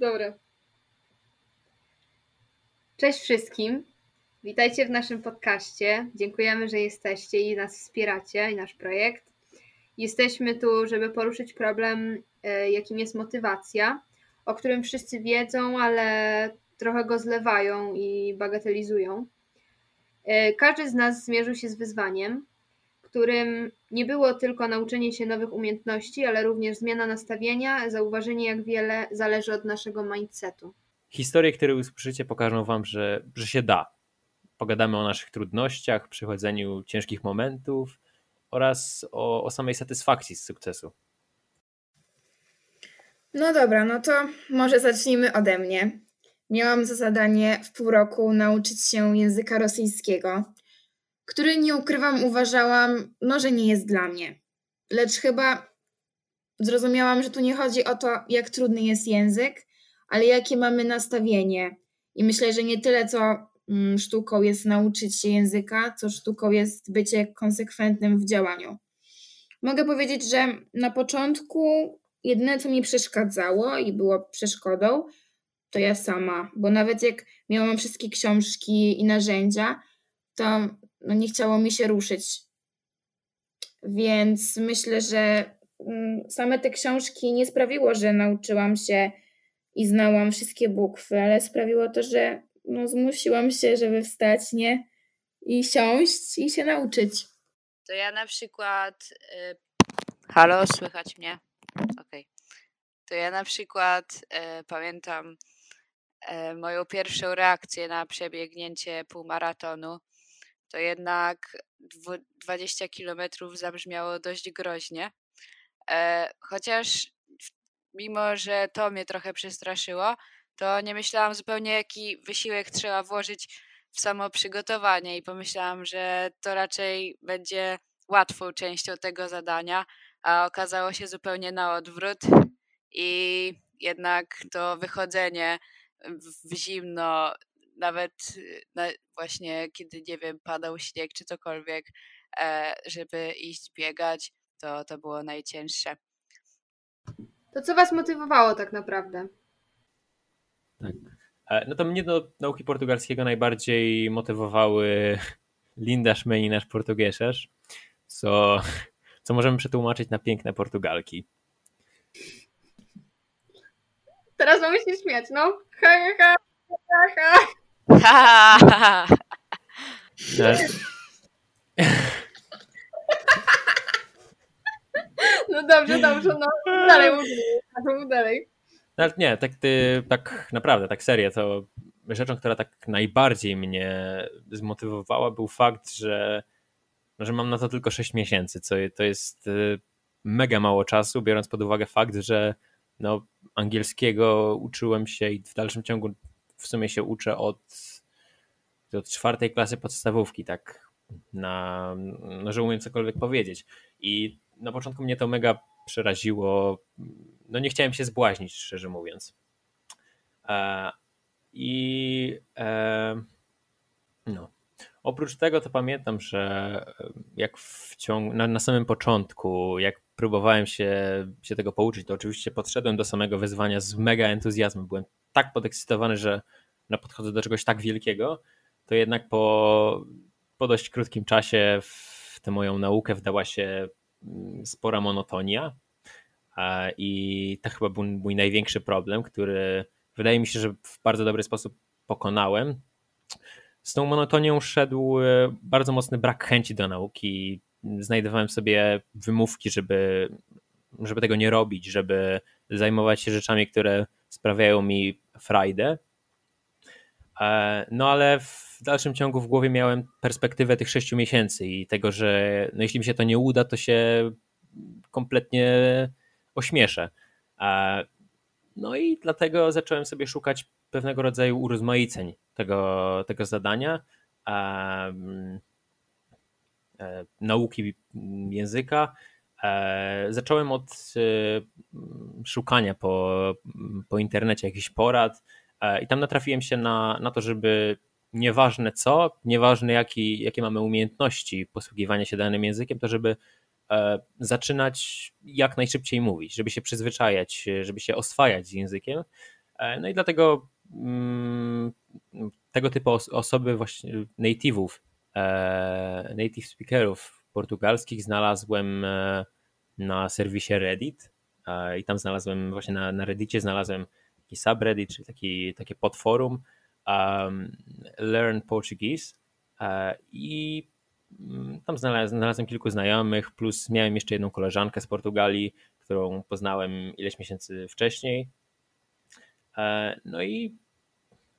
Dobra. Cześć wszystkim. Witajcie w naszym podcaście. Dziękujemy, że jesteście i nas wspieracie i nasz projekt. Jesteśmy tu, żeby poruszyć problem, e, jakim jest motywacja, o którym wszyscy wiedzą, ale trochę go zlewają i bagatelizują. E, każdy z nas zmierzył się z wyzwaniem, którym nie było tylko nauczenie się nowych umiejętności, ale również zmiana nastawienia, zauważenie, jak wiele zależy od naszego mindsetu. Historie, które usłyszycie, pokażą Wam, że, że się da. Pogadamy o naszych trudnościach, przechodzeniu ciężkich momentów oraz o, o samej satysfakcji z sukcesu. No dobra, no to może zacznijmy ode mnie. Miałam za zadanie w pół roku nauczyć się języka rosyjskiego, który nie ukrywam, uważałam, no, że nie jest dla mnie. Lecz chyba zrozumiałam, że tu nie chodzi o to, jak trudny jest język, ale jakie mamy nastawienie. I myślę, że nie tyle, co mm, sztuką jest nauczyć się języka, co sztuką jest bycie konsekwentnym w działaniu. Mogę powiedzieć, że na początku jedyne, co mi przeszkadzało i było przeszkodą, to ja sama, bo nawet jak miałam wszystkie książki i narzędzia, to no nie chciało mi się ruszyć. Więc myślę, że mm, same te książki nie sprawiło, że nauczyłam się i znałam wszystkie bukwy, ale sprawiło to, że no, zmusiłam się, żeby wstać, nie? I siąść i się nauczyć. To ja na przykład. Y... Halo, słychać mnie? Okej. Okay. To ja na przykład y, pamiętam y, moją pierwszą reakcję na przebiegnięcie półmaratonu. To jednak 20 kilometrów zabrzmiało dość groźnie. E, chociaż mimo że to mnie trochę przestraszyło, to nie myślałam zupełnie, jaki wysiłek trzeba włożyć w samo przygotowanie i pomyślałam, że to raczej będzie łatwą częścią tego zadania, a okazało się zupełnie na odwrót i jednak to wychodzenie w zimno, nawet właśnie kiedy, nie wiem, padał śnieg czy cokolwiek, e, żeby iść biegać, to, to było najcięższe. To co was motywowało tak naprawdę? Tak. No to mnie do nauki portugalskiego najbardziej motywowały Linda Szmeni, nasz portugieszarz, co, co możemy przetłumaczyć na piękne Portugalki. Teraz mamy się śmiać, no. Ha, ha, ha, ha. ha. No dobrze, dobrze, no dalej mów dalej. No, ale nie, tak, ty, tak naprawdę, tak serio, to rzeczą, która tak najbardziej mnie zmotywowała był fakt, że, no, że mam na to tylko 6 miesięcy, co to jest y, mega mało czasu, biorąc pod uwagę fakt, że no, angielskiego uczyłem się i w dalszym ciągu w sumie się uczę od, od czwartej klasy podstawówki, tak na, no, że umiem cokolwiek powiedzieć. I na początku mnie to mega przeraziło. No nie chciałem się zbłaźnić, szczerze mówiąc. E, I e, no. Oprócz tego to pamiętam, że jak w ciągu, na, na samym początku, jak próbowałem się, się tego pouczyć, to oczywiście podszedłem do samego wyzwania z mega entuzjazmem. Byłem tak podekscytowany, że no podchodzę do czegoś tak wielkiego, to jednak po, po dość krótkim czasie w tę moją naukę wdała się Mm, spora monotonia i to chyba był mój największy problem, który wydaje mi się, że w bardzo dobry sposób pokonałem. Z tą monotonią szedł e, bardzo mocny brak chęci do nauki. Znajdowałem sobie wymówki, żeby, żeby tego nie robić, żeby zajmować się rzeczami, które sprawiają mi frajdę. E, no ale w dalszym ciągu w głowie miałem perspektywę tych sześciu miesięcy i tego, że no jeśli mi się to nie uda, to się kompletnie ośmieszę. E, no i dlatego zacząłem sobie szukać pewnego rodzaju urozmaiceń tego, tego zadania. E, nauki języka. Zacząłem od szukania po, po internecie jakichś porad, i tam natrafiłem się na, na to, żeby nieważne co, nieważne jaki, jakie mamy umiejętności posługiwania się danym językiem, to żeby e, zaczynać jak najszybciej mówić, żeby się przyzwyczajać, żeby się oswajać z językiem. No i dlatego mm, tego typu osoby, właśnie native'ów, native speakerów portugalskich znalazłem na serwisie Reddit i tam znalazłem właśnie na, na Reddicie znalazłem taki subreddit, czyli taki, takie podforum um, Learn Portuguese i mm, tam znalazłem, znalazłem kilku znajomych, plus miałem jeszcze jedną koleżankę z Portugalii, którą poznałem ileś miesięcy wcześniej. E, no i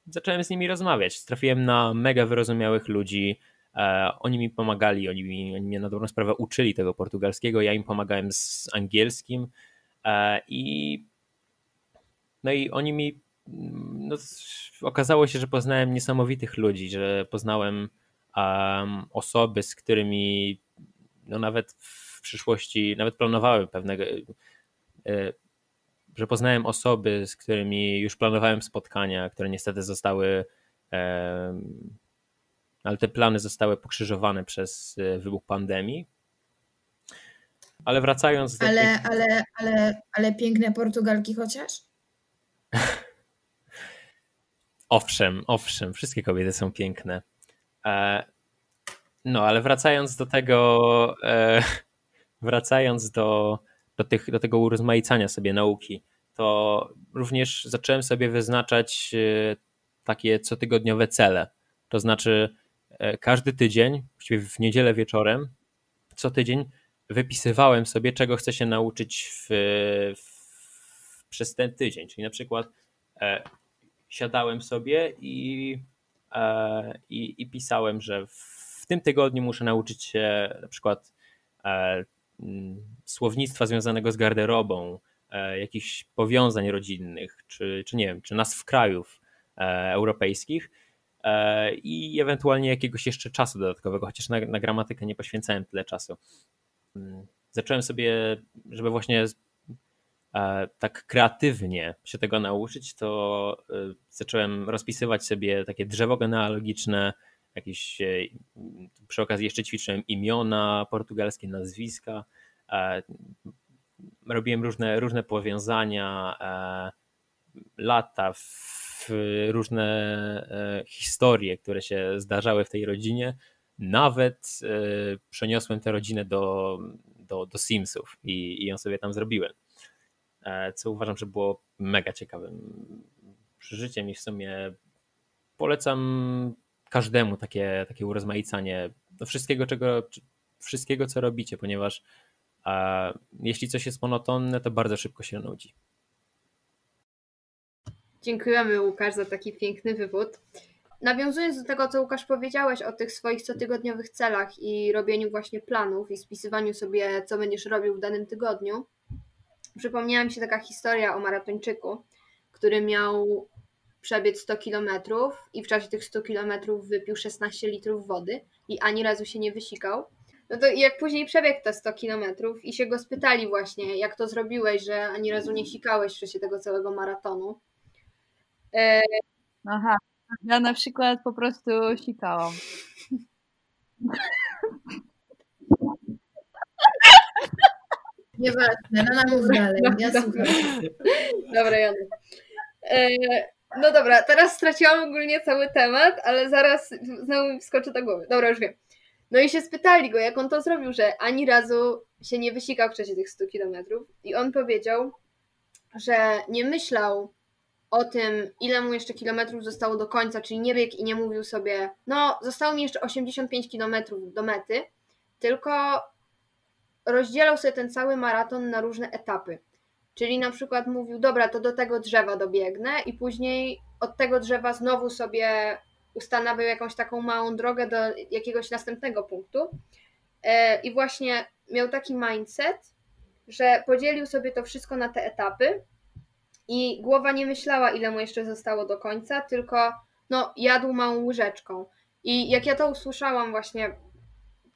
zacząłem z nimi rozmawiać. Trafiłem na mega wyrozumiałych ludzi. E, oni mi pomagali, oni, mi, oni mnie na dobrą sprawę uczyli tego portugalskiego. Ja im pomagałem z angielskim. E, I no i oni mi. No, okazało się, że poznałem niesamowitych ludzi, że poznałem um, osoby, z którymi no nawet w przyszłości, nawet planowałem pewnego, e, że poznałem osoby, z którymi już planowałem spotkania, które niestety zostały, ale te plany zostały pokrzyżowane przez e, wybuch pandemii. Ale wracając do. Ale, tych... ale, ale, ale piękne Portugalki chociaż? owszem, owszem, wszystkie kobiety są piękne. E, no, ale wracając do tego, wracając do, do, tych, do tego urozmaicania sobie nauki, to również zacząłem sobie wyznaczać e, takie cotygodniowe cele. To znaczy, e, każdy tydzień, właściwie w niedzielę wieczorem, co tydzień wypisywałem sobie, czego chcę się nauczyć w, w, przez ten tydzień. Czyli na przykład e, siadałem sobie i, e, i, i, pisałem, że w tym tygodniu muszę nauczyć się na przykład e, słownictwa związanego z garderobą, e, jakichś powiązań rodzinnych, czy, czy nie wiem, czy nazw krajów e, europejskich e, i ewentualnie jakiegoś jeszcze czasu dodatkowego, chociaż na, na gramatykę nie poświęcałem tyle czasu. Mm, zacząłem sobie, żeby właśnie tak kreatywnie się tego nauczyć, to zacząłem rozpisywać sobie takie drzewo genealogiczne, jakieś przy okazji jeszcze ćwiczyłem imiona portugalskie, nazwiska. E, robiłem różne, różne powiązania, e, różne e, historie, które się zdarzały w tej rodzinie. Nawet przeniosłem tę rodzinę do, do, do Simsów i, i ją sobie tam zrobiłem. Co uważam, że było mega ciekawym przeżyciem i w sumie polecam każdemu takie, takie urozmaicanie do wszystkiego, czego, wszystkiego, co robicie, ponieważ a jeśli coś jest monotonne, to bardzo szybko się nudzi. Dziękujemy Łukasz za taki piękny wywód. Nawiązując do tego, co Łukasz powiedziałeś o tych swoich cotygodniowych celach i robieniu właśnie planów i spisywaniu sobie, co będziesz robił w danym tygodniu, przypomniała mi się taka historia o maratończyku, który miał przebiec 100 kilometrów i w czasie tych 100 kilometrów wypił 16 litrów wody i ani razu się nie wysikał. No to jak później przebiegł te 100 kilometrów i się go spytali właśnie, jak to zrobiłeś, że ani razu nie sikałeś w czasie tego całego maratonu. E... Aha, ja na przykład po prostu sikałam. Nieważne, no nam mów dalej, ja słucham. Dobra, Jana. E, no dobra, teraz straciłam ogólnie cały temat, ale zaraz znowu mi wskoczy do głowy. Dobra, już wiem. No i się spytali go, jak on to zrobił, że ani razu się nie wysikał w czasie tych 100 kilometrów. I on powiedział, że nie myślał o tym, ile mu jeszcze kilometrów zostało do końca, czyli nie biegł i nie mówił sobie, no, zostało mi jeszcze 85 kilometrów do mety, tylko rozdzielał sobie ten cały maraton na różne etapy. Czyli na przykład mówił, dobra, to do tego drzewa dobiegnę i później od tego drzewa znowu sobie ustanawiał jakąś taką małą drogę do jakiegoś następnego punktu. E, I właśnie miał taki mindset, że podzielił sobie to wszystko na te etapy i głowa nie myślała, ile mu jeszcze zostało do końca, tylko no, jadł małą łyżeczką. I jak ja to usłyszałam, właśnie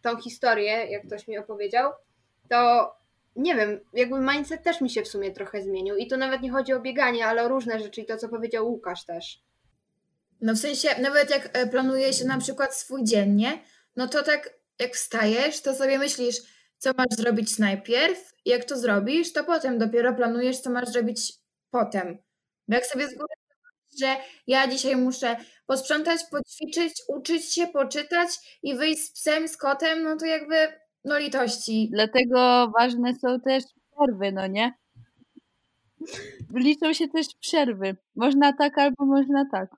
tą historię, jak ktoś mi opowiedział, to nie wiem, jakby mindset też mi się w sumie trochę zmienił. I to nawet nie chodzi o bieganie, ale o różne rzeczy i to, co powiedział Łukasz też. No w sensie, nawet jak e, planuje się na przykład swój dziennie, no to tak jak wstajesz, to sobie myślisz, co masz zrobić najpierw. Jak to zrobisz, to potem dopiero planujesz, co masz zrobić potem. Bo jak sobie z góry że ja dzisiaj muszę posprzątać, poćwiczyć, uczyć się, poczytać i wyjść z psem, z kotem, no to jakby, no litości. Dlatego ważne są też przerwy, no nie? Liczą się też przerwy. Można tak albo można tak.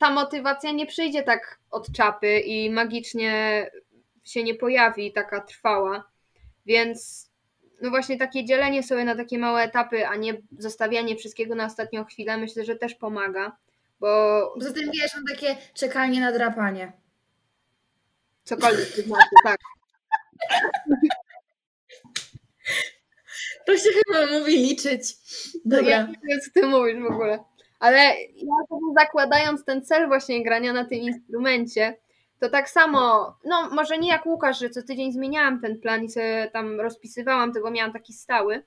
Ta motywacja nie przyjdzie tak od czapy i magicznie się nie pojawi taka trwała. Więc no właśnie takie dzielenie sobie na takie małe etapy, a nie zostawianie wszystkiego na ostatnią chwilę, myślę, że też pomaga. Bo Poza tym wiesz, mam takie czekanie na drapanie. cokolwiek to znaczy, tak. To się chyba mówi liczyć. No ja Dobra. nie wiem, co ty mówisz w ogóle. Ale ja sobie zakładając ten cel właśnie grania na tym instrumencie, to tak samo, no może nie jak Łukasz, że co tydzień zmieniałam ten plan i sobie tam rozpisywałam, tego miałam taki stały.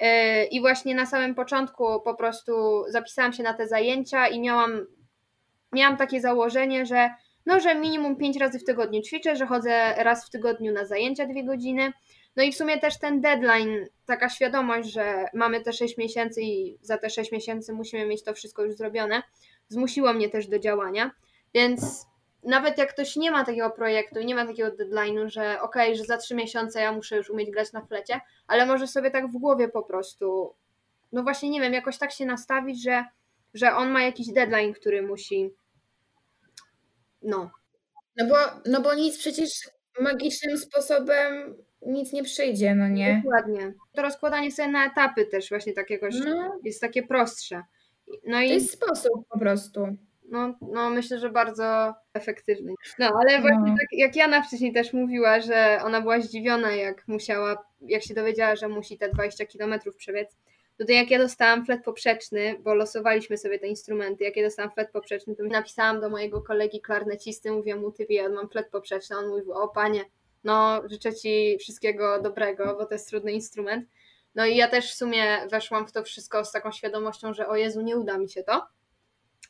Yy, I właśnie na samym początku po prostu zapisałam się na te zajęcia i miałam, miałam takie założenie, że no, że minimum 5 razy w tygodniu ćwiczę, że chodzę raz w tygodniu na zajęcia dwie godziny. No i w sumie też ten deadline, taka świadomość, że mamy te 6 miesięcy i za te 6 miesięcy musimy mieć to wszystko już zrobione, zmusiło mnie też do działania. Więc nawet jak ktoś nie ma takiego projektu, nie ma takiego deadline'u, że okej, okay, że za 3 miesiące ja muszę już umieć grać na flecie, ale może sobie tak w głowie po prostu, no właśnie nie wiem, jakoś tak się nastawić, że, że on ma jakiś deadline, który musi, no. No bo, no bo nic przecież magicznym sposobem nic nie przyjdzie, no nie? Dokładnie. To rozkładanie sobie na etapy też właśnie tak jakoś No, jest takie prostsze. No to i jest sposób po prostu. No, no myślę, że bardzo efektywny. No ale właśnie No. tak jak Jana wcześniej też mówiła, że ona była zdziwiona, jak musiała, jak się dowiedziała, że musi te 20 kilometrów przebiec. No to jak ja dostałam flet poprzeczny, bo losowaliśmy sobie te instrumenty, jak ja dostałam flet poprzeczny, to napisałam do mojego kolegi klarnecisty, mówię mu, ty ja mam flet poprzeczny, on mówił, o panie, no życzę ci wszystkiego dobrego, bo to jest trudny instrument. No i ja też w sumie weszłam w to wszystko z taką świadomością, że o Jezu, nie uda mi się to.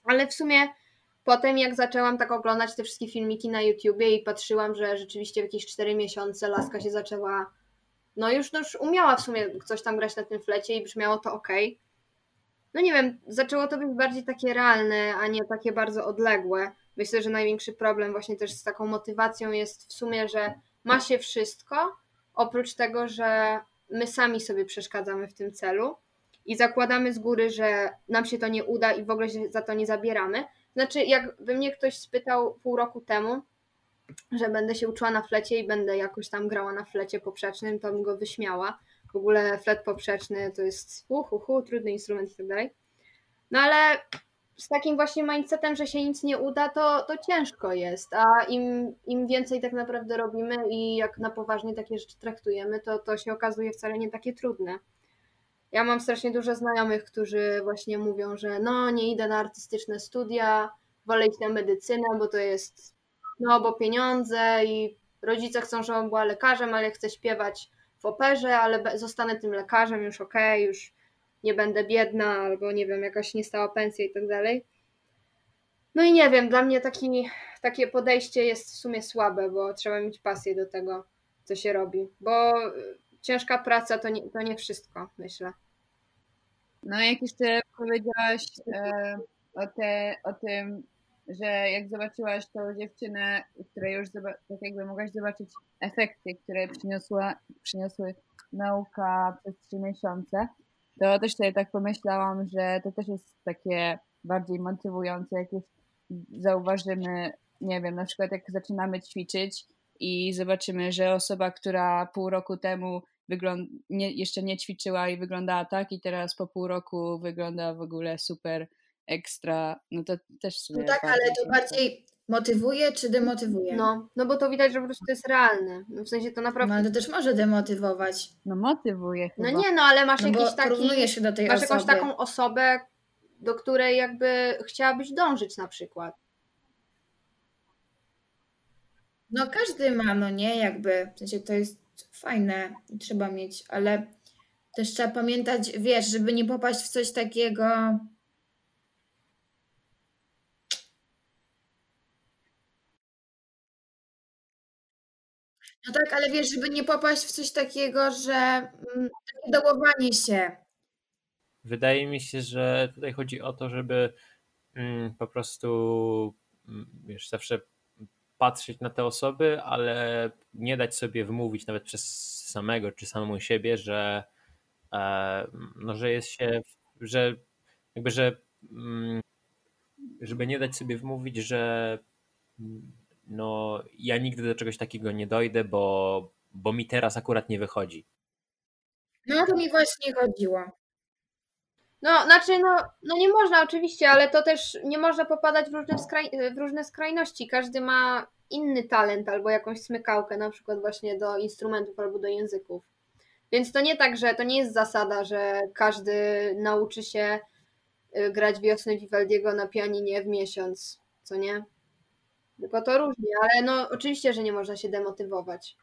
Ale w sumie potem jak zaczęłam tak oglądać te wszystkie filmiki na YouTubie i patrzyłam, że rzeczywiście w jakieś 4 miesiące laska się zaczęła, no już, no już umiała w sumie coś tam grać na tym flecie i brzmiało to ok. No nie wiem, zaczęło to być bardziej takie realne, a nie takie bardzo odległe. Myślę, że największy problem właśnie też z taką motywacją jest w sumie, że ma się wszystko, oprócz tego, że my sami sobie przeszkadzamy w tym celu i zakładamy z góry, że nam się to nie uda i w ogóle się za to nie zabieramy. Znaczy, jakby mnie ktoś spytał pół roku temu, że będę się uczyła na flecie i będę jakoś tam grała na flecie poprzecznym, to bym go wyśmiała. W ogóle flet poprzeczny to jest hu, hu, hu, trudny instrument i tak dalej. No ale z takim właśnie mindsetem, że się nic nie uda, to, to ciężko jest, a im, im więcej tak naprawdę robimy i jak na poważnie takie rzeczy traktujemy, to to się okazuje wcale nie takie trudne. Ja mam strasznie dużo znajomych, którzy właśnie mówią, że no nie idę na artystyczne studia, wolę iść na medycynę, bo to jest, no bo pieniądze i rodzice chcą, żebym była lekarzem, ale chcę śpiewać w operze, ale zostanę tym lekarzem, już okej, już nie będę biedna, albo nie wiem, jakaś niestała pensja i tak dalej. No i nie wiem, dla mnie taki, takie podejście jest w sumie słabe, bo trzeba mieć pasję do tego, co się robi, bo ciężka praca to nie, to nie wszystko, myślę. No jak jeszcze powiedziałaś e, o, te, o tym, że jak zobaczyłaś tą dziewczynę, której już tak jakby mogłaś zobaczyć efekty, które przyniosła, przyniosły nauka przez trzy miesiące, to też sobie tak pomyślałam, że to też jest takie bardziej motywujące, jak już zauważymy, nie wiem, na przykład jak zaczynamy ćwiczyć i zobaczymy, że osoba, która pół roku temu wygląd- nie, jeszcze nie ćwiczyła i wyglądała tak i teraz po pół roku wygląda w ogóle super ekstra, no to też w sumie No tak, ale to bardziej motywuje czy demotywuje? No, no bo to widać, że po prostu jest realne. No W sensie to No naprawdę. ale to też może demotywować. No motywuje No chyba. nie, no ale masz No jakiś taki. się do tej Masz osoby. jakąś taką osobę, do której jakby chciałabyś dążyć na przykład. No każdy ma, no nie, jakby, w sensie to jest fajne trzeba mieć, ale też trzeba pamiętać, wiesz, żeby nie popaść w coś takiego. No tak, ale wiesz, żeby nie popaść w coś takiego, że mm, takie dołowanie się. wydaje mi się, że tutaj chodzi o to, żeby mm, po prostu mm, wiesz, zawsze patrzeć na te osoby, ale nie dać sobie wmówić nawet przez samego czy samą siebie, że, e, no, że jest się, że jakby, że mm, żeby nie dać sobie wmówić, że no ja nigdy do czegoś takiego nie dojdę, bo, bo mi teraz akurat nie wychodzi. No to mi właśnie chodziło. No, znaczy, no, no nie można oczywiście, ale to też nie można popadać w różne, skraj, w różne skrajności. Każdy ma inny talent albo jakąś smykałkę, na przykład właśnie do instrumentów albo do języków. Więc to nie tak, że to nie jest zasada, że każdy nauczy się y, grać wiosnę Vivaldiego na pianinie w miesiąc, co nie? Tylko to różnie, ale no oczywiście, że nie można się demotywować.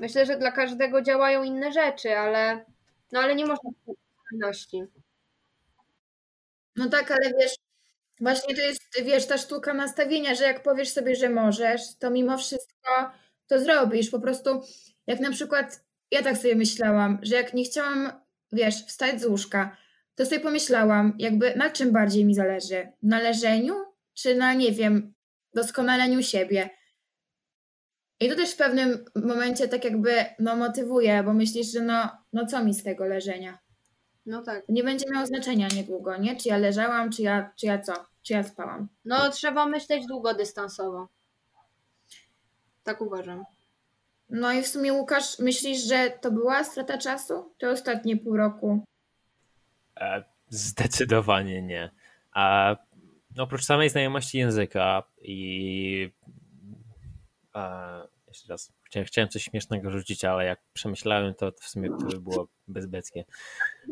Myślę, że dla każdego działają inne rzeczy, ale no ale nie można skrajności. No tak, ale wiesz, właśnie to jest, wiesz, ta sztuka nastawienia, że jak powiesz sobie, że możesz, to mimo wszystko to zrobisz. Po prostu, jak na przykład, ja tak sobie myślałam, że jak nie chciałam, wiesz, wstać z łóżka, to sobie pomyślałam, jakby na czym bardziej mi zależy? Na leżeniu, czy na, nie wiem, doskonaleniu siebie? I to też w pewnym momencie tak jakby no, motywuje, bo myślisz, że no, no co mi z tego leżenia? No tak. Nie będzie miało znaczenia niedługo, nie? Czy ja leżałam, czy ja, czy ja co? Czy ja spałam? No trzeba myśleć długodystansowo. Tak uważam. No i w sumie Łukasz, myślisz, że to była strata czasu? Czy ostatnie pół roku? E, zdecydowanie nie. A no, oprócz samej znajomości języka i e, jeszcze raz chciałem, coś śmiesznego rzucić, ale jak przemyślałem to, w sumie to by było bezbeckie.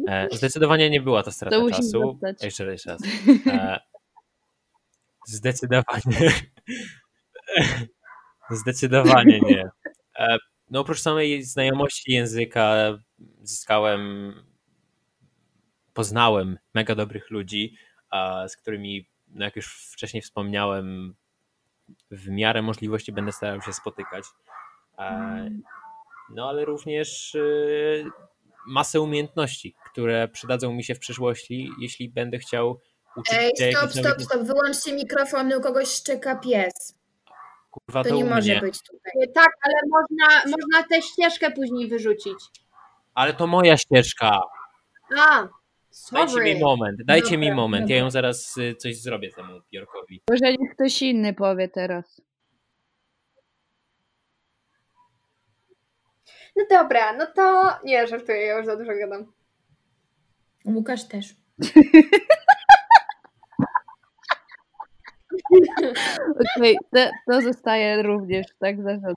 E, zdecydowanie nie była to strata To czasu. Jeszcze, jeszcze raz. E, zdecydowanie. Zdecydowanie nie. E, no oprócz samej znajomości języka zyskałem, poznałem mega dobrych ludzi, z którymi, no jak już wcześniej wspomniałem, w miarę możliwości będę starał się spotykać. E, No ale również e, masę umiejętności, które przydadzą mi się w przyszłości, jeśli będę chciał uczyć Ej, się stop, stop, nowych... stop, wyłączcie mikrofony, u kogoś szczeka pies. Kurwa, To to nie u może mnie. być tutaj. Tak, ale można, można tę ścieżkę później wyrzucić. Ale to moja ścieżka. A, Dajcie sorry. mi moment, dajcie mi Dobra, moment. dobra. Ja ją zaraz y, coś zrobię temu Bjorkowi. Może niech ktoś inny powie teraz. No dobra, no to nie, żartuję, ja już za dużo gadam. Łukasz też. Okej, to, to zostaje również tak zarządzone.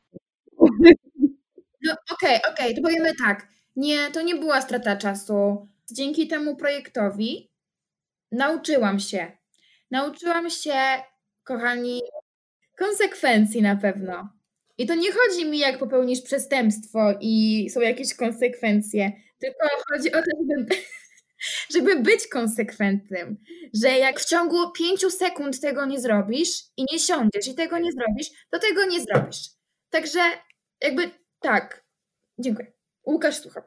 No okej, okej, to powiemy tak. Nie, to nie była strata czasu. Dzięki temu projektowi nauczyłam się. Nauczyłam się, kochani, konsekwencji na pewno. I to nie chodzi mi, jak popełnisz przestępstwo i są jakieś konsekwencje, tylko chodzi o to, żeby, żeby być konsekwentnym. Że jak w ciągu pięciu sekund tego nie zrobisz i nie siądziesz i tego nie zrobisz, to tego nie zrobisz. Także jakby tak. Dziękuję. Łukasz, słucham.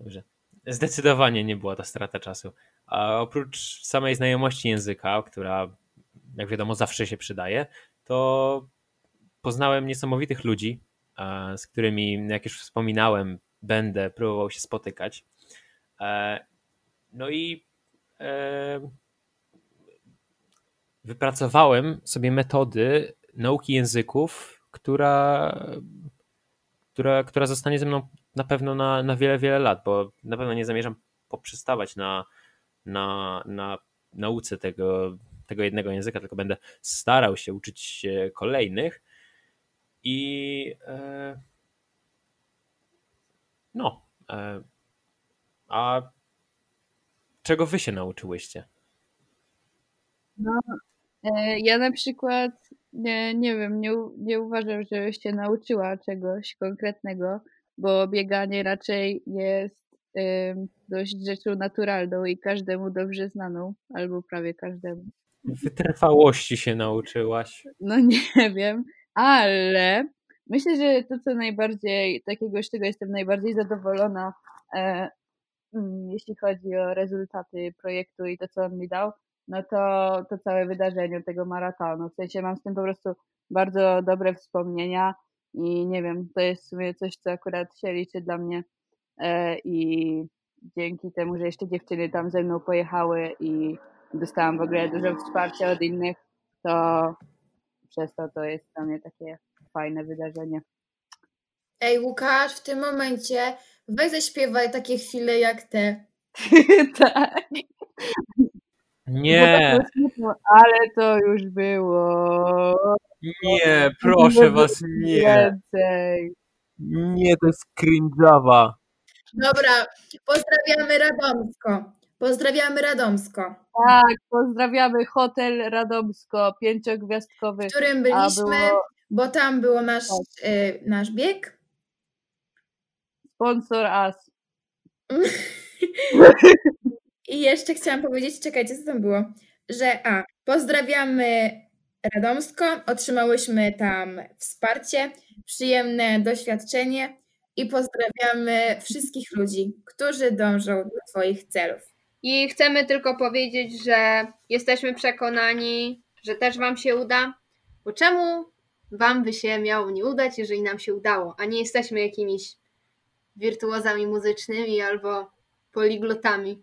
Dobrze. Zdecydowanie nie była to strata czasu. A oprócz samej znajomości języka, która jak wiadomo zawsze się przydaje, to poznałem niesamowitych ludzi, a, z którymi, jak już wspominałem, będę próbował się spotykać. E, No i e, wypracowałem sobie metody nauki języków, która, która, która zostanie ze mną na pewno na, na wiele, wiele lat, bo na pewno nie zamierzam poprzestawać na, na, na nauce tego, tego jednego języka, tylko będę starał się uczyć kolejnych. I e, no. E, a czego wy się nauczyłyście? E, Ja na przykład nie, nie wiem, nie, nie uważam, że się nauczyła czegoś konkretnego, bo bieganie raczej jest dość rzeczą naturalną i każdemu dobrze znaną, albo prawie każdemu. Wytrwałości się nauczyłaś. No nie wiem, ale myślę, że to, co najbardziej, takiego, z czego jestem najbardziej zadowolona, e, mm, jeśli chodzi o rezultaty projektu i to, co on mi dał, no to, to całe wydarzenie tego maratonu. W sensie mam z tym po prostu bardzo dobre wspomnienia i nie wiem, to jest w sumie coś, co akurat się liczy dla mnie e, i dzięki temu, że jeszcze dziewczyny tam ze mną pojechały i dostałam w ogóle dużo wsparcia od innych, to przez to to jest dla mnie takie fajne wydarzenie. Ej, Łukasz, w tym momencie weź zaśpiewaj takie chwile jak te. tak. Nie, ale to już było. nie, proszę was, nie. Więcej. Nie, to jest cringe'owa. Dobra, pozdrawiamy Radomsko. Pozdrawiamy Radomsko, Tak, pozdrawiamy Hotel Radomsko, pięciogwiazdkowy. w którym byliśmy, było bo tam było nasz, Tak. y, nasz bieg. sponsor As. I jeszcze chciałam powiedzieć, czekajcie, co tam było, że a, pozdrawiamy Radomsko, otrzymałyśmy tam wsparcie, przyjemne doświadczenie i pozdrawiamy wszystkich ludzi, którzy dążą do swoich celów. I chcemy tylko powiedzieć, że jesteśmy przekonani, że też Wam się uda, bo czemu Wam by się miało nie udać, jeżeli nam się udało, a nie jesteśmy jakimiś wirtuozami muzycznymi albo poliglotami.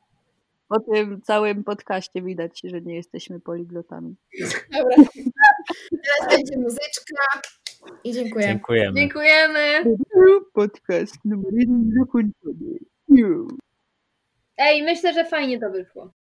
Po tym całym podcaście widać, że nie jesteśmy poliglotami. Dobra, teraz będzie muzyczka i dziękuję. Dziękujemy. Dziękujemy! Podcast numer jeden zakończony. Ej, myślę, że fajnie to wyszło.